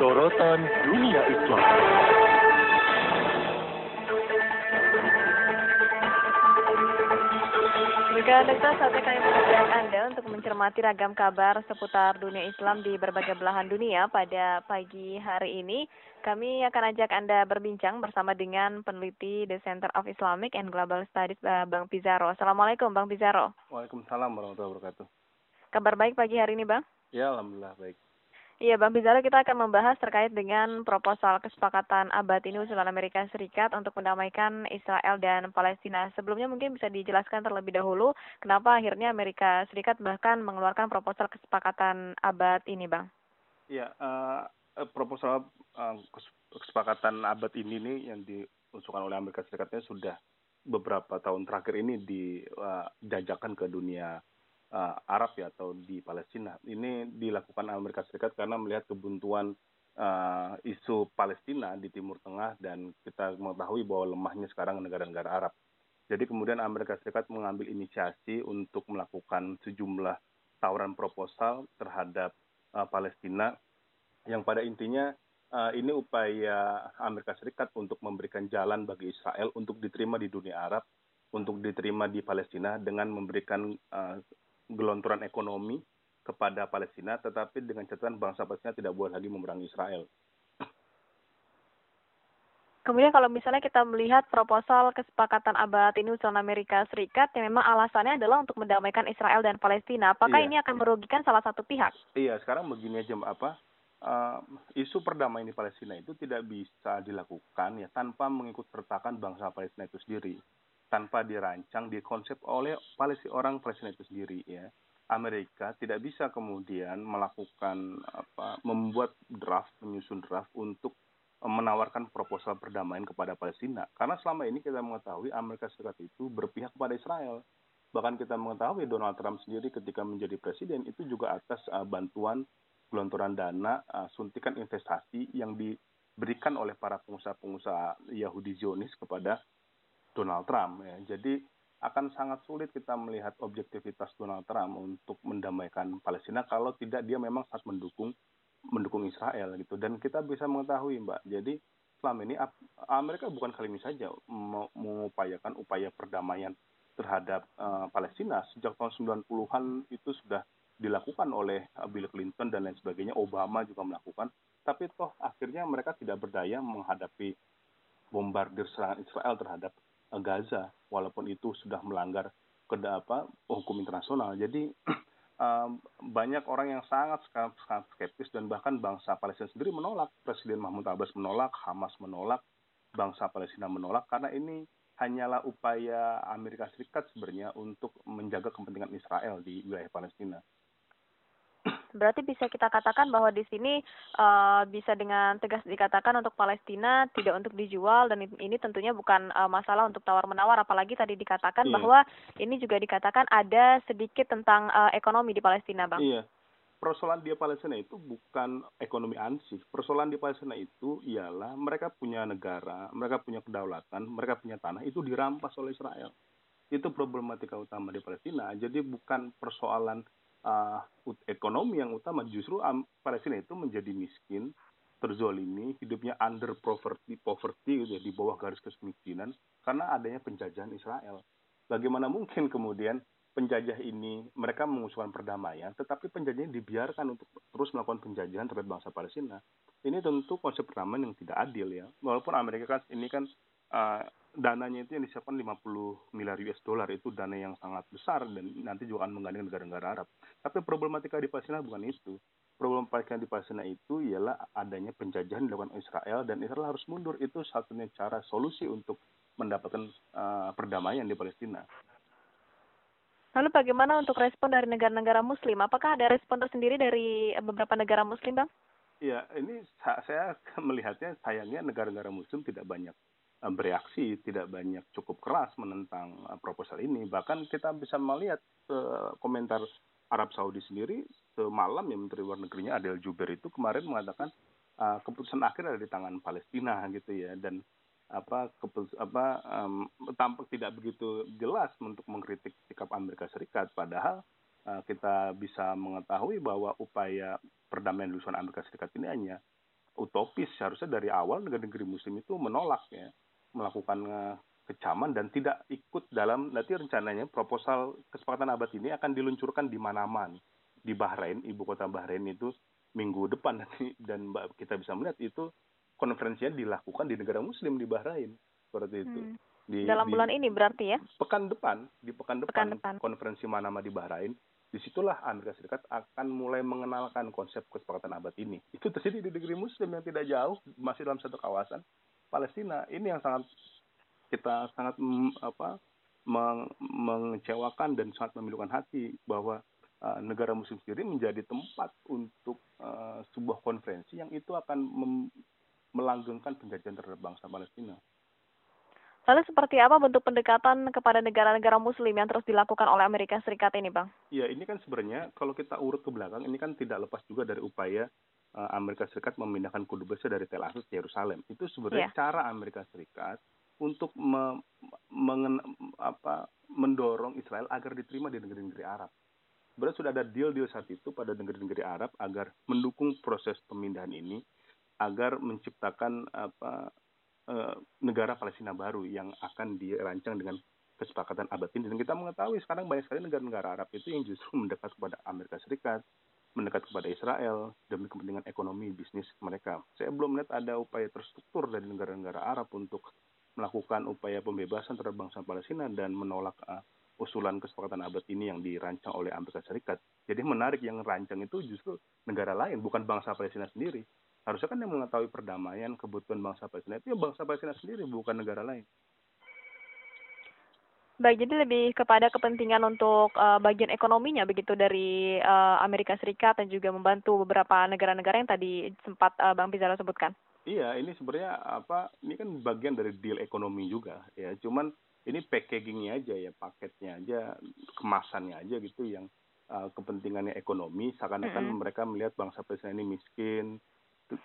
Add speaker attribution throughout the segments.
Speaker 1: Sorotan Dunia Islam.
Speaker 2: Juga dokter, saatnya kami mengajak Anda untuk mencermati ragam kabar seputar dunia Islam di berbagai belahan dunia pada pagi hari ini. Kami akan ajak Anda berbincang bersama dengan peneliti The Center of Islamic and Global Studies, eh, Bang Pizarro. Assalamualaikum, Bang Pizarro.
Speaker 3: Waalaikumsalam warahmatullahi wabarakatuh.
Speaker 2: Kabar baik pagi hari ini, Bang?
Speaker 3: Ya, alhamdulillah baik.
Speaker 2: Iya, Bang Pizarro, kita akan membahas terkait dengan proposal kesepakatan abad ini usulan Amerika Serikat untuk mendamaikan Israel dan Palestina. Sebelumnya mungkin bisa dijelaskan terlebih dahulu kenapa akhirnya Amerika Serikat bahkan mengeluarkan proposal kesepakatan abad ini, Bang?
Speaker 3: Iya, uh, proposal uh, kesepakatan abad ini nih yang diusulkan oleh Amerika Serikatnya sudah beberapa tahun terakhir ini dijajakan uh, ke dunia uh, Arab ya atau di Palestina. Ini dilakukan Amerika Serikat karena melihat kebuntuan uh, isu Palestina di Timur Tengah dan kita mengetahui bahwa lemahnya sekarang negara-negara Arab. Jadi kemudian Amerika Serikat mengambil inisiasi untuk melakukan sejumlah tawaran proposal terhadap uh, Palestina yang pada intinya uh, ini upaya Amerika Serikat untuk memberikan jalan bagi Israel untuk diterima di dunia Arab, untuk diterima di Palestina dengan memberikan gelontoran ekonomi kepada Palestina, tetapi dengan catatan bangsa Palestina tidak boleh lagi memerangi Israel.
Speaker 2: Kemudian kalau misalnya kita melihat proposal kesepakatan abad ini usulan Amerika Serikat yang memang alasannya adalah untuk mendamaikan Israel dan Palestina, apakah iya. ini akan merugikan salah satu pihak?
Speaker 3: Iya, sekarang begini aja apa? Uh, isu perdamaian di Palestina itu tidak bisa dilakukan ya tanpa mengikut sertakan bangsa Palestina itu sendiri tanpa dirancang, dikonsep oleh Palestina, orang Palestina itu sendiri ya. Amerika tidak bisa kemudian melakukan apa membuat draft menyusun draft untuk menawarkan proposal perdamaian kepada Palestina karena selama ini kita mengetahui Amerika Serikat itu berpihak kepada Israel bahkan kita mengetahui Donald Trump sendiri ketika menjadi presiden itu juga atas uh, bantuan gelontoran dana uh, suntikan investasi yang diberikan oleh para pengusaha-pengusaha Yahudi Zionis kepada Donald Trump ya. Jadi akan sangat sulit kita melihat objektivitas Donald Trump untuk mendamaikan Palestina kalau tidak dia memang sangat mendukung mendukung Israel gitu dan kita bisa mengetahui Mbak. Jadi selama ini Amerika bukan kali ini saja mengupayakan upaya perdamaian terhadap uh, Palestina sejak tahun 90-an itu sudah dilakukan oleh Bill Clinton dan lain sebagainya, Obama juga melakukan, tapi toh akhirnya mereka tidak berdaya menghadapi bombardir serangan Israel terhadap Gaza walaupun itu sudah melanggar ke apa hukum internasional. Jadi banyak orang yang sangat, sangat sangat skeptis dan bahkan bangsa Palestina sendiri menolak. Presiden Mahmud Abbas menolak, Hamas menolak, bangsa Palestina menolak karena ini hanyalah upaya Amerika Serikat sebenarnya untuk menjaga kepentingan Israel di wilayah Palestina.
Speaker 2: Berarti bisa kita katakan bahwa di sini uh, bisa dengan tegas dikatakan untuk Palestina tidak untuk dijual dan ini tentunya bukan uh, masalah untuk tawar-menawar apalagi tadi dikatakan iya. bahwa ini juga dikatakan ada sedikit tentang uh, ekonomi di Palestina, Bang.
Speaker 3: Iya. Persoalan di Palestina itu bukan ekonomi ansih. Persoalan di Palestina itu ialah mereka punya negara, mereka punya kedaulatan, mereka punya tanah itu dirampas oleh Israel. Itu problematika utama di Palestina. Jadi bukan persoalan uh, ekonomi yang utama. Justru um, Palestina itu menjadi miskin terzolimi hidupnya under poverty poverty gitu ya, di bawah garis kemiskinan karena adanya penjajahan Israel. Bagaimana mungkin kemudian penjajah ini mereka mengusulkan perdamaian tetapi penjajahnya dibiarkan untuk terus melakukan penjajahan terhadap bangsa Palestina? Ini tentu konsep perdamaian yang tidak adil ya. Walaupun Amerika kan ini kan uh, dananya itu yang disiapkan 50 miliar US dollar itu dana yang sangat besar dan nanti juga akan menggandeng negara-negara Arab. Tapi problematika di Palestina bukan itu. Problematika di Palestina itu ialah adanya penjajahan dilakukan Israel dan Israel harus mundur. Itu satunya cara solusi untuk mendapatkan uh, perdamaian di Palestina.
Speaker 2: Lalu bagaimana untuk respon dari negara-negara Muslim? Apakah ada respon tersendiri dari beberapa negara Muslim, bang?
Speaker 3: Ya, ini saya melihatnya sayangnya negara-negara Muslim tidak banyak bereaksi tidak banyak cukup keras menentang uh, proposal ini. Bahkan kita bisa melihat uh, komentar Arab Saudi sendiri semalam ya Menteri Luar Negerinya Adel Juber itu kemarin mengatakan keputusan akhir ada di tangan Palestina gitu ya. Dan apa kepus, apa um, tampak tidak begitu jelas untuk mengkritik sikap Amerika Serikat. Padahal uh, kita bisa mengetahui bahwa upaya perdamaian di Amerika Serikat ini hanya utopis. Seharusnya dari awal negara-negara muslim itu menolak ya melakukan uh, kecaman dan tidak ikut dalam nanti rencananya proposal kesepakatan abad ini akan diluncurkan di Manaman di Bahrain ibu kota Bahrain itu minggu depan nanti dan mbak kita bisa melihat itu konferensinya dilakukan di negara muslim di Bahrain seperti itu
Speaker 2: Hmm.
Speaker 3: di,
Speaker 2: Dalam
Speaker 3: di
Speaker 2: bulan ini berarti ya?
Speaker 3: pekan depan di pekan depan,
Speaker 2: Pekan depan.
Speaker 3: konferensi Manama di Bahrain di situlah Amerika Serikat akan mulai mengenalkan konsep kesepakatan abad ini itu terjadi di negeri muslim yang tidak jauh masih dalam satu kawasan Palestina ini yang sangat kita sangat apa meng- mengecewakan dan sangat memilukan hati bahwa uh, negara muslim sendiri menjadi tempat untuk uh, sebuah konferensi yang itu akan mem- melanggengkan penjajahan terhadap bangsa Palestina.
Speaker 2: Lalu seperti apa bentuk pendekatan kepada negara-negara muslim yang terus dilakukan oleh Amerika Serikat ini, Bang?
Speaker 3: Ya, ini kan sebenarnya kalau kita urut ke belakang, ini kan tidak lepas juga dari upaya Amerika Serikat memindahkan kudubesnya dari Tel Aviv ke Yerusalem. Itu sebenarnya
Speaker 2: Iya.
Speaker 3: cara Amerika Serikat untuk me, mengen, apa, mendorong Israel agar diterima di negeri-negeri Arab. Sebenarnya sudah ada deal-deal saat itu pada negeri-negeri Arab agar mendukung proses pemindahan ini, agar menciptakan apa eh, negara Palestina baru yang akan dirancang dengan kesepakatan abad ini. Dan kita mengetahui sekarang banyak sekali negara-negara Arab itu yang justru mendekat kepada Amerika Serikat, mendekat kepada Israel demi kepentingan ekonomi bisnis mereka. Saya belum melihat ada upaya terstruktur dari negara-negara Arab untuk melakukan upaya pembebasan terhadap bangsa Palestina dan menolak uh, usulan kesepakatan abad ini yang dirancang oleh Amerika Serikat. Jadi menarik yang rancang itu justru negara lain, bukan bangsa Palestina sendiri. Harusnya kan yang mengetahui perdamaian kebutuhan bangsa Palestina itu ya bangsa Palestina sendiri, bukan negara lain.
Speaker 2: Baik, jadi lebih kepada kepentingan untuk eh, bagian ekonominya begitu dari eh, Amerika Serikat dan juga membantu beberapa negara-negara yang tadi sempat eh, Bang Pizarro sebutkan.
Speaker 3: Iya, ini sebenarnya apa? Ini kan bagian dari deal ekonomi juga, ya. Cuman ini packagingnya aja ya, paketnya aja, kemasannya aja gitu yang uh, kepentingannya ekonomi. Seakan-akan
Speaker 2: Mm-mm.
Speaker 3: mereka melihat bangsa Palestina ini miskin,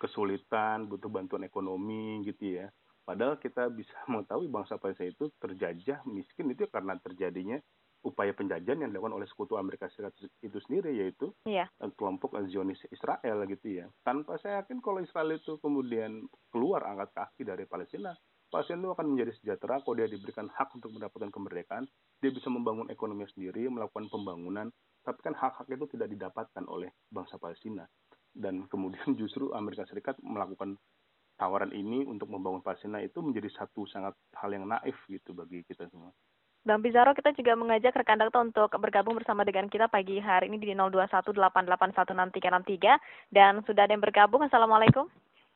Speaker 3: kesulitan, butuh bantuan ekonomi gitu ya. Padahal kita bisa mengetahui bangsa Palestina itu terjajah, miskin itu karena terjadinya upaya penjajahan yang dilakukan oleh sekutu Amerika Serikat itu sendiri yaitu
Speaker 2: Iya.
Speaker 3: eh, kelompok Zionis Israel gitu ya. Tanpa saya yakin kalau Israel itu kemudian keluar angkat kaki dari Palestina, Palestina itu akan menjadi sejahtera kalau dia diberikan hak untuk mendapatkan kemerdekaan, dia bisa membangun ekonomi sendiri, melakukan pembangunan, tapi kan hak-hak itu tidak didapatkan oleh bangsa Palestina. Dan kemudian justru Amerika Serikat melakukan tawaran ini untuk membangun Palestina itu menjadi satu sangat hal yang naif gitu bagi kita semua.
Speaker 2: Bang Pizarro, kita juga mengajak rekan Dakta untuk bergabung bersama dengan kita pagi hari ini di 0218816363 dan sudah ada yang bergabung. Assalamualaikum.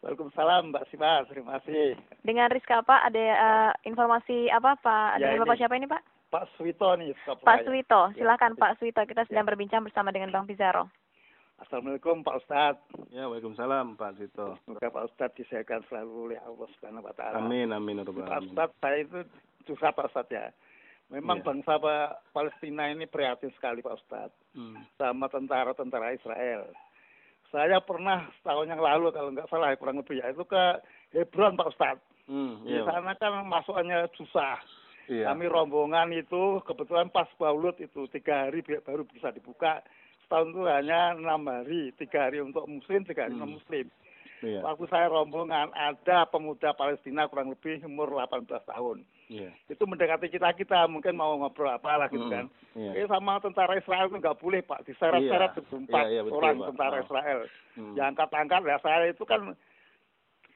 Speaker 4: Waalaikumsalam Mbak Siva, terima kasih.
Speaker 2: Dengan Rizka Pak, ada eh, informasi apa Pak?
Speaker 4: Ya,
Speaker 2: Dengan Bapak
Speaker 4: ini-
Speaker 2: siapa ini Pak?
Speaker 4: Pak Suwito nih,
Speaker 2: Pak. Suwito,
Speaker 4: Ya.
Speaker 2: silakan Pak Suwito. Kita sedang berbincang bersama dengan Bang Pizarro.
Speaker 4: Assalamualaikum Pak Ustadz.
Speaker 3: Ya, Waalaikumsalam Pak Sito.
Speaker 4: Semoga Pak Ustadz disehatkan selalu oleh Allah Subhanahu Wa Taala.
Speaker 3: Amin, amin, ya
Speaker 4: Pak. Ustadz, saya itu susah Pak Ustadz ya. Memang
Speaker 3: Iya.
Speaker 4: bangsa Pak Palestina ini prihatin sekali Pak Ustadz.
Speaker 3: Hmm.
Speaker 4: Sama tentara-tentara Israel. Saya pernah setahun yang lalu kalau nggak salah kurang lebih ya itu ke Hebron Pak Ustadz.
Speaker 3: Hmm,
Speaker 4: Di
Speaker 3: iya.
Speaker 4: sana kan masukannya susah.
Speaker 3: Iya.
Speaker 4: Kami rombongan itu kebetulan pas Baulut itu tiga hari baru bisa dibuka. Setahun itu hanya enam hari, tiga hari untuk Muslim, tiga hari
Speaker 3: Hmm.
Speaker 4: non Muslim.
Speaker 3: Iya.
Speaker 4: Waktu saya rombongan ada pemuda Palestina kurang lebih umur 18 tahun.
Speaker 3: Iya.
Speaker 4: Itu mendekati kita kita mungkin mau ngobrol apa lah gitu kan.
Speaker 3: Iya.
Speaker 4: Eh sama tentara Israel itu nggak boleh pak, diseret-seret
Speaker 3: Iya.
Speaker 4: berempat
Speaker 3: Iya, iya, betul,
Speaker 4: orang
Speaker 3: Pak.
Speaker 4: tentara
Speaker 3: Ah.
Speaker 4: Israel.
Speaker 3: Hmm.
Speaker 4: Yang angkat-angkat ya saya itu kan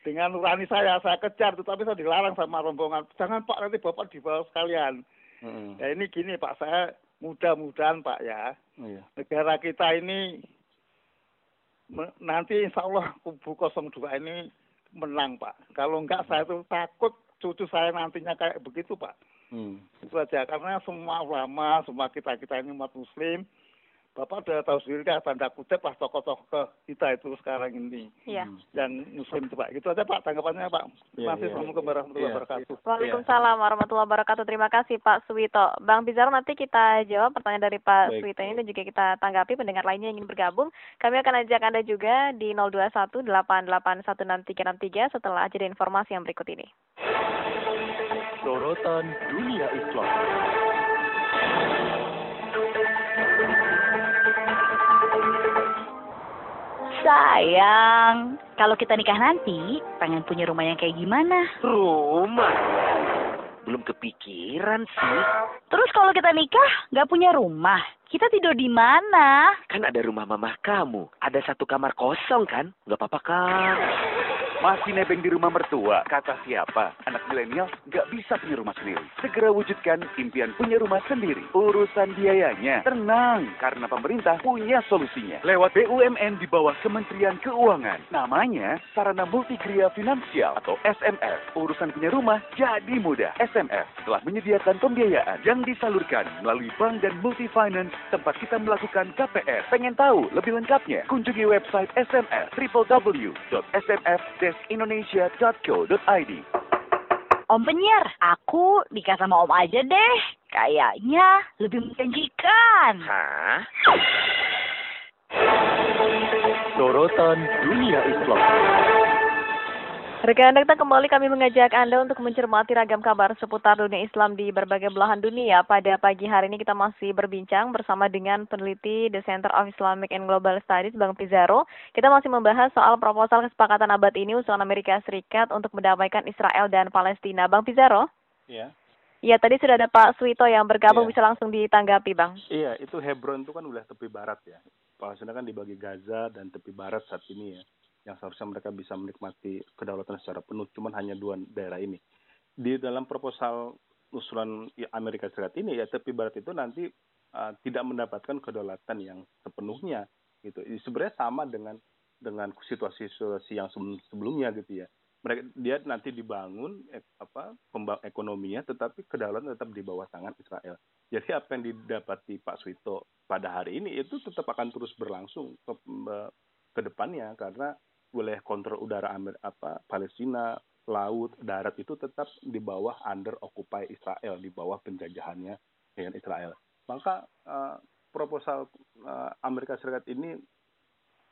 Speaker 4: dengan nurani saya saya kejar tetapi saya dilarang sama rombongan jangan pak nanti bapak dibawa sekalian
Speaker 3: Hmm.
Speaker 4: Ya ini gini Pak, saya mudah-mudahan Pak ya,
Speaker 3: Iya.
Speaker 4: negara kita ini nanti insya Allah kubu 02 ini menang Pak. Kalau enggak saya tuh takut cucu saya nantinya kayak begitu Pak.
Speaker 3: Hmm.
Speaker 4: Itu aja, karena semua ulama, semua kita-kita ini umat muslim, Bapak udah tahu sendiri kan tanda kutip lah tokoh-tokoh kita itu sekarang ini
Speaker 2: Iya.
Speaker 3: Hmm.
Speaker 4: yang muslim itu Pak. Gitu aja Pak tanggapannya Pak.
Speaker 3: Iya,
Speaker 4: Terima kasih.
Speaker 3: iya.
Speaker 4: Assalamualaikum warahmatullahi
Speaker 3: Iya.
Speaker 4: wabarakatuh.
Speaker 2: Waalaikumsalam warahmatullahi wabarakatuh. Terima kasih Pak Suwito. Bang Pizarro nanti kita jawab pertanyaan dari Pak
Speaker 3: Baik.
Speaker 2: Suwito ini dan juga kita tanggapi pendengar lainnya yang ingin bergabung. Kami akan ajak Anda juga di 0218816363 setelah jeda informasi yang berikut ini.
Speaker 1: Sorotan Dunia Islam.
Speaker 5: Sayang, kalau kita nikah nanti, pengen punya rumah yang kayak gimana?
Speaker 1: Rumah. Belum kepikiran sih.
Speaker 5: Terus kalau kita nikah, nggak punya rumah, kita tidur di mana?
Speaker 1: Kan ada rumah mamah kamu. Ada satu kamar kosong kan? Nggak apa-apa kan?
Speaker 6: Masih nebeng di rumah mertua, kata siapa? Anak milenial nggak bisa punya rumah sendiri. Segera wujudkan impian punya rumah sendiri. Urusan biayanya, tenang, karena pemerintah punya solusinya. Lewat BUMN di bawah Kementerian Keuangan. Namanya Sarana Multigria Finansial atau SMF. Urusan punya rumah jadi mudah. SMF telah menyediakan pembiayaan yang disalurkan melalui bank dan multi-finance tempat kita melakukan KPR. Pengen tahu lebih lengkapnya? Kunjungi website SMF www.smf-indonesia.co.id
Speaker 5: Om penyiar, aku nikah sama om aja deh. Kayaknya lebih menjanjikan.
Speaker 1: Hah?
Speaker 3: Sorotan Dunia Islam.
Speaker 2: Rekan Dakta kembali kami mengajak Anda untuk mencermati ragam kabar seputar dunia Islam di berbagai belahan dunia. Pada pagi hari ini kita masih berbincang bersama dengan peneliti The Center of Islamic and Global Studies, Bang Pizarro. Kita masih membahas soal proposal kesepakatan abad ini usulan Amerika Serikat untuk mendamaikan Israel dan Palestina. Bang Pizarro?
Speaker 3: Ya.
Speaker 2: Iya, tadi sudah ada Pak Suito yang bergabung,
Speaker 3: Iya.
Speaker 2: bisa langsung ditanggapi, Bang.
Speaker 3: Iya, itu Hebron itu kan wilayah tepi barat ya. Palestina kan dibagi Gaza dan tepi barat saat ini ya. Yang seharusnya mereka bisa menikmati kedaulatan secara penuh, cuman hanya dua daerah ini. Di dalam proposal usulan Amerika Serikat ini ya tepi barat itu nanti uh, tidak mendapatkan kedaulatan yang sepenuhnya gitu. Sebenarnya sama dengan dengan situasi-situasi yang sebelum- sebelumnya gitu ya. Mereka dia nanti dibangun eh, apa ekonominya tetapi kedaulatan tetap di bawah tangan Israel. Jadi apa yang didapati Pak Suito pada hari ini itu tetap akan terus berlangsung ke, ke depannya karena wilayah kontrol udara Amer, apa Palestina, laut, darat itu tetap di bawah under occupy Israel, di bawah penjajahannya dengan Israel. Maka eh, proposal eh, Amerika Serikat ini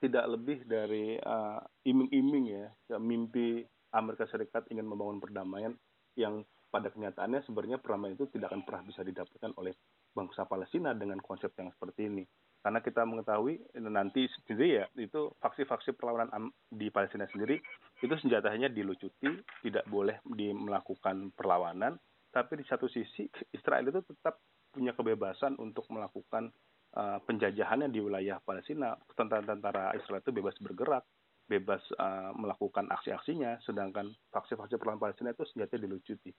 Speaker 3: tidak lebih dari eh, iming-iming ya, ya, mimpi Amerika Serikat ingin membangun perdamaian yang pada kenyataannya sebenarnya perdamaian itu tidak akan pernah bisa didapatkan oleh bangsa Palestina dengan konsep yang seperti ini. Karena kita mengetahui nanti sendiri ya itu faksi-faksi perlawanan di Palestina sendiri itu senjatanya dilucuti, tidak boleh di melakukan perlawanan, tapi di satu sisi Israel itu tetap punya kebebasan untuk melakukan uh, penjajahannya di wilayah Palestina. Tentara-tentara Israel itu bebas bergerak, bebas uh, melakukan aksi-aksinya, sedangkan faksi-faksi perlawanan Palestina itu senjatanya dilucuti.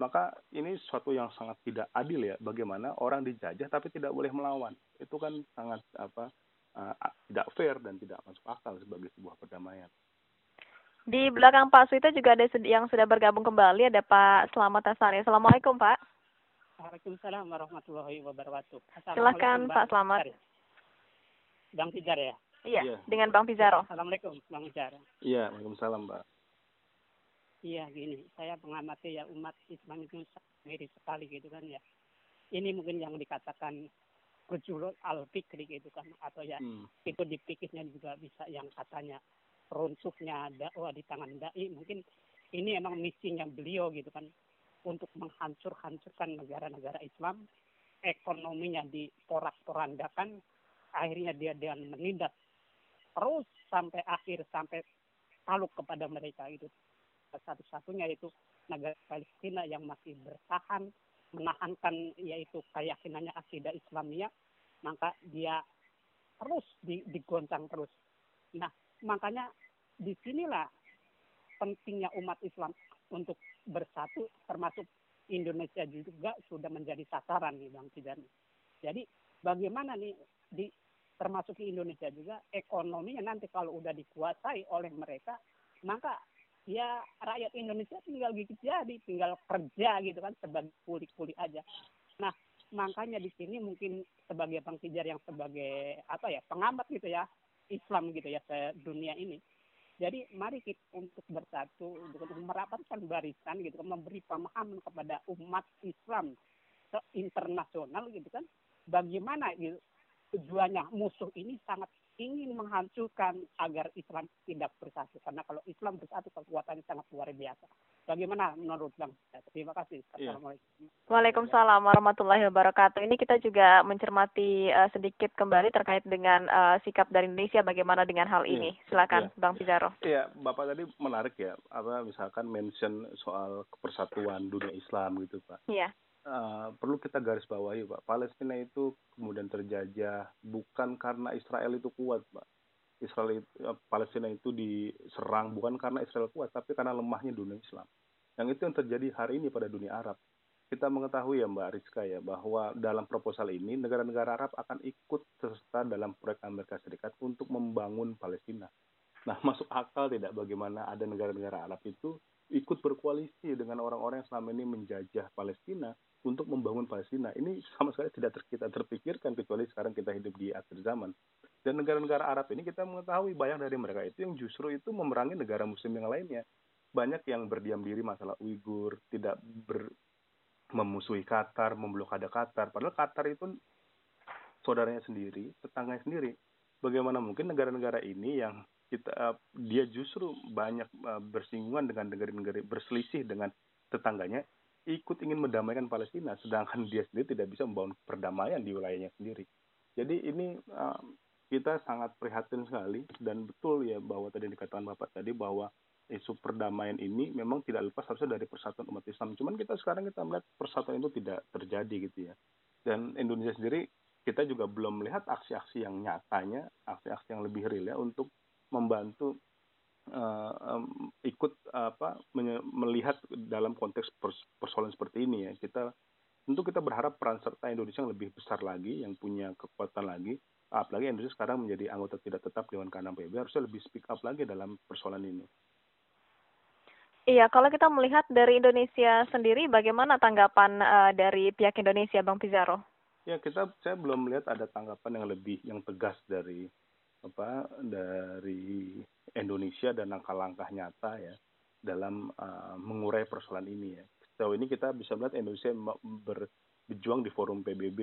Speaker 3: Maka ini suatu yang sangat tidak adil ya, bagaimana orang dijajah tapi tidak boleh melawan. Itu kan sangat apa uh, tidak fair dan tidak masuk akal sebagai sebuah perdamaian.
Speaker 2: Di belakang Pak Suito juga ada yang sudah bergabung kembali, ada Pak Selamat Asari. Assalamualaikum, Pak.
Speaker 7: Waalaikumsalam warahmatullahi wabarakatuh.
Speaker 2: Silakan,
Speaker 7: Assalamualaikum,
Speaker 2: Pak Selamat.
Speaker 7: Pijar. Bang Pijar ya.
Speaker 2: Iya,
Speaker 3: Iya.
Speaker 2: dengan Bang Pizarro.
Speaker 7: Assalamualaikum Bang Pijar.
Speaker 3: Iya, Waalaikumsalam, Mbak.
Speaker 7: Iya gini, saya mengamati ya umat Islam itu sendiri sekali gitu kan ya. Ini mungkin yang dikatakan rujul al fikri gitu kan atau ya
Speaker 3: Hmm.
Speaker 7: itu dipikirnya juga bisa yang katanya runtuhnya dakwah di tangan dai mungkin ini emang misinya beliau gitu kan untuk menghancur-hancurkan negara-negara Islam ekonominya diporak-porandakan akhirnya dia dengan menindas terus sampai akhir sampai taluk kepada mereka itu satu-satunya yaitu negara Palestina yang masih bertahan menahankan yaitu keyakinannya akidah Islamia maka dia terus di, digoncang terus. Nah makanya di sinilah pentingnya umat Islam untuk bersatu termasuk Indonesia juga sudah menjadi sasaran nih Bang Tidani. Jadi bagaimana nih di termasuk di Indonesia juga ekonominya nanti kalau udah dikuasai oleh mereka maka ya rakyat Indonesia tinggal gigit jadi tinggal kerja gitu kan sebagai kuli-kuli aja. Nah makanya di sini mungkin sebagai Bang Tijar yang sebagai apa ya pengamat gitu ya Islam gitu ya se dunia ini. Jadi mari kita untuk bersatu untuk merapatkan barisan gitu kan memberi pemahaman kepada umat Islam internasional gitu kan bagaimana gitu tujuannya musuh ini sangat ingin menghancurkan agar Islam tidak bersatu. Karena kalau Islam bersatu kekuatannya sangat luar biasa. Bagaimana menurut Bang? Terima kasih.
Speaker 3: Iya.
Speaker 7: Assalamualaikum.
Speaker 2: Waalaikumsalam warahmatullahi wabarakatuh. Ini kita juga mencermati eh, sedikit kembali terkait dengan eh, sikap dari Indonesia bagaimana dengan hal
Speaker 3: Iya.
Speaker 2: ini. Silakan
Speaker 3: Iya.
Speaker 2: Bang Pizarro.
Speaker 3: Iya, Bapak tadi menarik ya, apa misalkan mention soal persatuan dunia Islam gitu, Pak.
Speaker 2: Iya.
Speaker 3: Eh, perlu kita garis bawahi, Pak. Palestina itu kemudian terjajah bukan karena Israel itu kuat, Pak. Israel itu, eh, Palestina itu diserang bukan karena Israel kuat, tapi karena lemahnya dunia Islam. Yang itu yang terjadi hari ini pada dunia Arab. Kita mengetahui ya Mbak Rizka ya bahwa dalam proposal ini negara-negara Arab akan ikut serta dalam proyek Amerika Serikat untuk membangun Palestina. Nah, masuk akal tidak bagaimana ada negara-negara Arab itu ikut berkoalisi dengan orang-orang yang selama ini menjajah Palestina untuk membangun Palestina. Ini sama sekali tidak ter- kita terpikirkan kecuali sekarang kita hidup di akhir zaman. Dan negara-negara Arab ini kita mengetahui banyak dari mereka itu yang justru itu memerangi negara muslim yang lainnya. Banyak yang berdiam diri masalah Uighur, tidak ber, memusuhi Qatar, memblokade Qatar. Padahal Qatar itu saudaranya sendiri, tetangganya sendiri. Bagaimana mungkin negara-negara ini yang kita eh, dia justru banyak eh, bersinggungan dengan negara-negara berselisih dengan tetangganya ikut ingin mendamaikan Palestina sedangkan dia sendiri tidak bisa membangun perdamaian di wilayahnya sendiri. Jadi ini eh, kita sangat prihatin sekali dan betul ya bahwa tadi yang dikatakan Bapak tadi bahwa isu perdamaian ini memang tidak lepas harusnya dari persatuan umat Islam. Cuman kita sekarang kita melihat persatuan itu tidak terjadi gitu ya. Dan Indonesia sendiri kita juga belum melihat aksi-aksi yang nyatanya, aksi-aksi yang lebih real ya untuk membantu em, ikut apa melihat dalam konteks pers- persoalan seperti ini ya. Kita tentu kita berharap peran serta Indonesia yang lebih besar lagi, yang punya kekuatan lagi. Apalagi Indonesia sekarang menjadi anggota tidak tetap Dewan Keamanan PBB harusnya lebih speak up lagi dalam persoalan ini.
Speaker 2: Iya, kalau kita melihat dari Indonesia sendiri bagaimana tanggapan eh, dari pihak Indonesia Bang Pizarro?
Speaker 3: Ya kita saya belum melihat ada tanggapan yang lebih yang tegas dari apa dari Indonesia dan langkah-langkah nyata ya dalam uh, mengurai persoalan ini ya. Sejauh ini kita bisa melihat Indonesia ber- berjuang di forum PBB,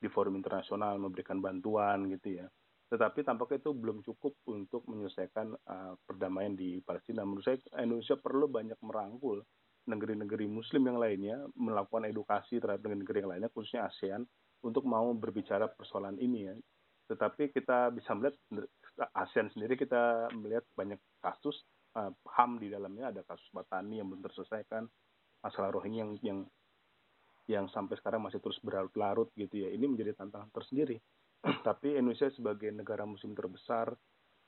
Speaker 3: di forum internasional memberikan bantuan gitu ya. Tetapi tampaknya itu belum cukup untuk menyelesaikan uh, perdamaian di Palestina. Menurut saya Indonesia perlu banyak merangkul negeri-negeri Muslim yang lainnya melakukan edukasi terhadap negeri-negeri yang lainnya, khususnya ASEAN, untuk mau berbicara persoalan ini ya. Tetapi kita bisa melihat ASEAN sendiri kita melihat banyak kasus uh, HAM di dalamnya ada kasus Batani yang belum terselesaikan, masalah Rohingya yang yang yang sampai sekarang masih terus berlarut-larut gitu ya. Ini menjadi tantangan tersendiri. Tapi Indonesia sebagai negara muslim terbesar,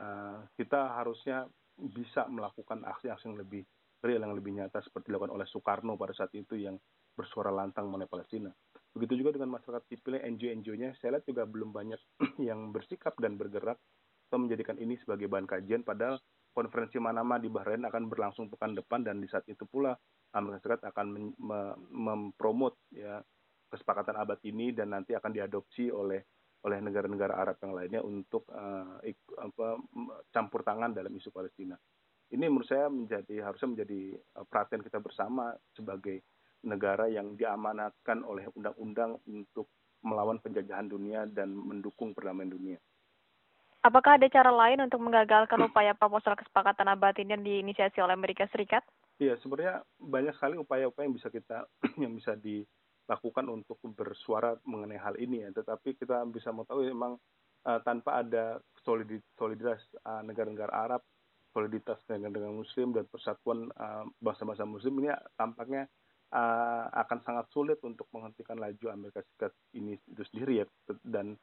Speaker 3: uh, kita harusnya bisa melakukan aksi-aksi yang lebih real, yang lebih nyata seperti dilakukan oleh Soekarno pada saat itu yang bersuara lantang mengenai Palestina. Begitu juga dengan masyarakat sipil, NGO-NGO-nya, saya lihat juga belum banyak yang bersikap dan bergerak atau menjadikan ini sebagai bahan kajian, padahal konferensi Manama di Bahrain akan berlangsung pekan depan dan di saat itu pula Amerika Serikat akan men- me- mempromot ya kesepakatan abad ini dan nanti akan diadopsi oleh oleh negara-negara Arab yang lainnya untuk uh, ik- apa, campur tangan dalam isu Palestina. Ini menurut saya menjadi harusnya menjadi uh, perhatian kita bersama sebagai negara yang diamanatkan oleh undang-undang untuk melawan penjajahan dunia dan mendukung perdamaian dunia.
Speaker 2: Apakah ada cara lain untuk menggagalkan upaya proposal kesepakatan abad ini yang diinisiasi oleh Amerika Serikat?
Speaker 3: Iya, sebenarnya banyak sekali upaya-upaya yang bisa kita yang bisa dilakukan untuk bersuara mengenai hal ini ya. Tetapi kita bisa mengetahui memang uh, tanpa ada solidi- soliditas uh, negara-negara Arab, soliditas negara-negara Muslim dan persatuan uh, bangsa-bangsa Muslim ini tampaknya uh, akan sangat sulit untuk menghentikan laju Amerika Serikat ini itu sendiri ya. Dan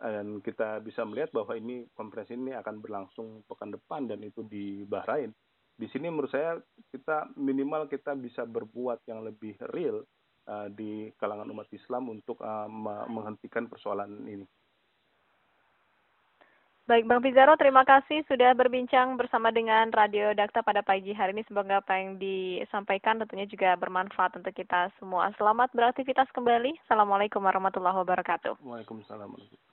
Speaker 3: dan kita bisa melihat bahwa ini konferensi ini akan berlangsung pekan depan dan itu di Bahrain di sini menurut saya kita minimal kita bisa berbuat yang lebih real uh, di kalangan umat Islam untuk uh, me- menghentikan persoalan ini.
Speaker 2: Baik, Bang Pizarro, terima kasih sudah berbincang bersama dengan Radio Dakta pada pagi hari ini. Semoga apa yang disampaikan tentunya juga bermanfaat untuk kita semua. Selamat beraktivitas kembali. Assalamualaikum warahmatullahi wabarakatuh.
Speaker 3: Waalaikumsalam. warahmatullahi wabarakatuh.